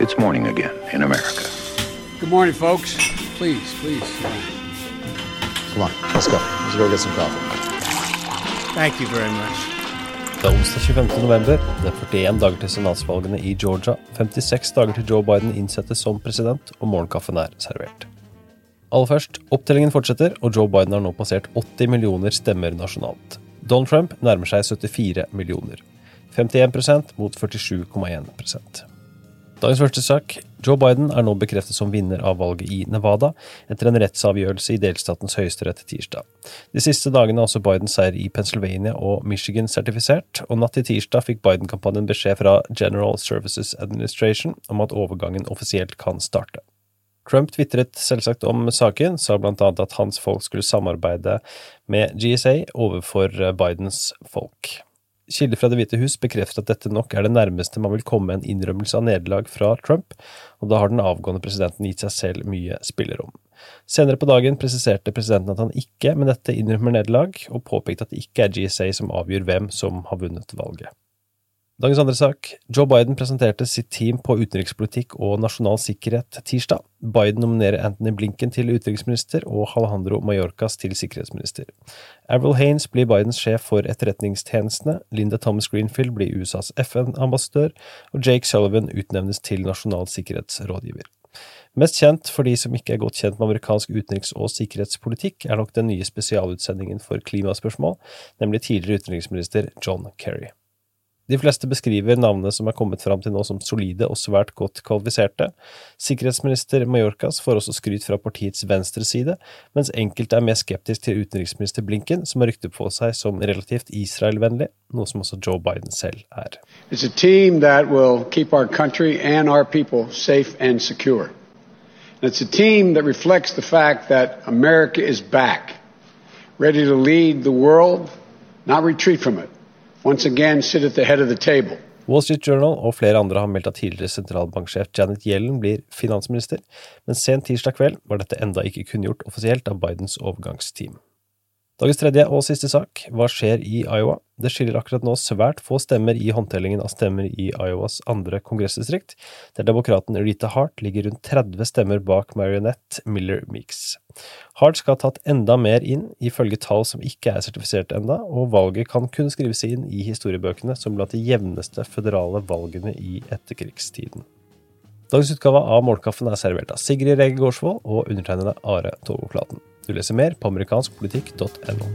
It's morning again in America. Good morning, folks. Please, please. Come on, let's go. Let's go get some coffee. Thank you very much. Det er onsdag 25. november. Det er 41 dager til senatsvalgene i Georgia. 56 dager til Joe Biden innsettes som president, og morgenkaffen er servert. Aller først, opptellingen fortsetter, og Joe Biden har nå passert 80 millioner stemmer nasjonalt. Donald Trump nærmer seg 74 millioner. 51% mot 47,1 Dagens første sak. Joe Biden er nå bekreftet som vinner av valget i Nevada, etter en rettsavgjørelse i delstatens høyesterett tirsdag. De siste dagene er også Bidens seier i Pennsylvania og Michigan sertifisert, og natt til tirsdag fikk Biden-kampanjen beskjed fra General Services Administration om at overgangen offisielt kan starte. Trump tvitret selvsagt om saken, sa blant annet at hans folk skulle samarbeide med GSA overfor Bidens folk. Kilder fra Det hvite hus bekrefter at dette nok er det nærmeste man vil komme en innrømmelse av nederlag fra Trump, og da har den avgående presidenten gitt seg selv mye spillerom. Senere på dagen presiserte presidenten at han ikke med dette innrømmer nederlag, og påpekte at det ikke er GSA som avgjør hvem som har vunnet valget. Dagens andre sak. Joe Biden presenterte sitt team på utenrikspolitikk og nasjonal sikkerhet tirsdag. Biden nominerer Anthony Blinken til utenriksminister og Alejandro Mallorcas til sikkerhetsminister. Avril Haines blir Bidens sjef for etterretningstjenestene, Linda Thomas Greenfield blir USAs FN-ambassadør, og Jake Sullivan utnevnes til nasjonal sikkerhetsrådgiver. Mest kjent for de som ikke er godt kjent med amerikansk utenriks- og sikkerhetspolitikk, er nok den nye spesialutsendingen for klimaspørsmål, nemlig tidligere utenriksminister John Kerry. De fleste beskriver navnene som er kommet fram til nå som solide og svært godt kvalifiserte. Sikkerhetsminister Mallorcas får også skryt fra partiets venstre side, mens enkelte er mer skeptisk til utenriksminister Blinken, som har rykte på seg som relativt Israel-vennlig, noe som også Joe Biden selv er. It's a team that will keep our country and our people safe and secure. And it's a team that reflects the fact that America is back, ready to lead the world, not retreat from it. Once again, sit at the head of the table. Wall Street Journal og flere andre har meldt at tidligere sentralbanksjef Janet Yellen blir finansminister, men sent tirsdag kveld var dette enda ikke kunngjort offisielt av Bidens overgangsteam. Dagens tredje og siste sak. Hva skjer i Iowa? Det skiller akkurat nå svært få stemmer i håndtellingen av stemmer i Iowas andre kongressdistrikt, der demokraten Rita Hart ligger rundt 30 stemmer bak Marionette Miller Meeks. Hart skal ha tatt enda mer inn, ifølge tall som ikke er sertifisert enda, og valget kan kun skrives inn i historiebøkene som blant de jevneste føderale valgene i etterkrigstiden. Dagens utgave av Målkaffen er servert av Sigrid Rege Gårdsvold og undertegnede Are Togoklaten. Du leser mer på amerikanskpolitikk.no.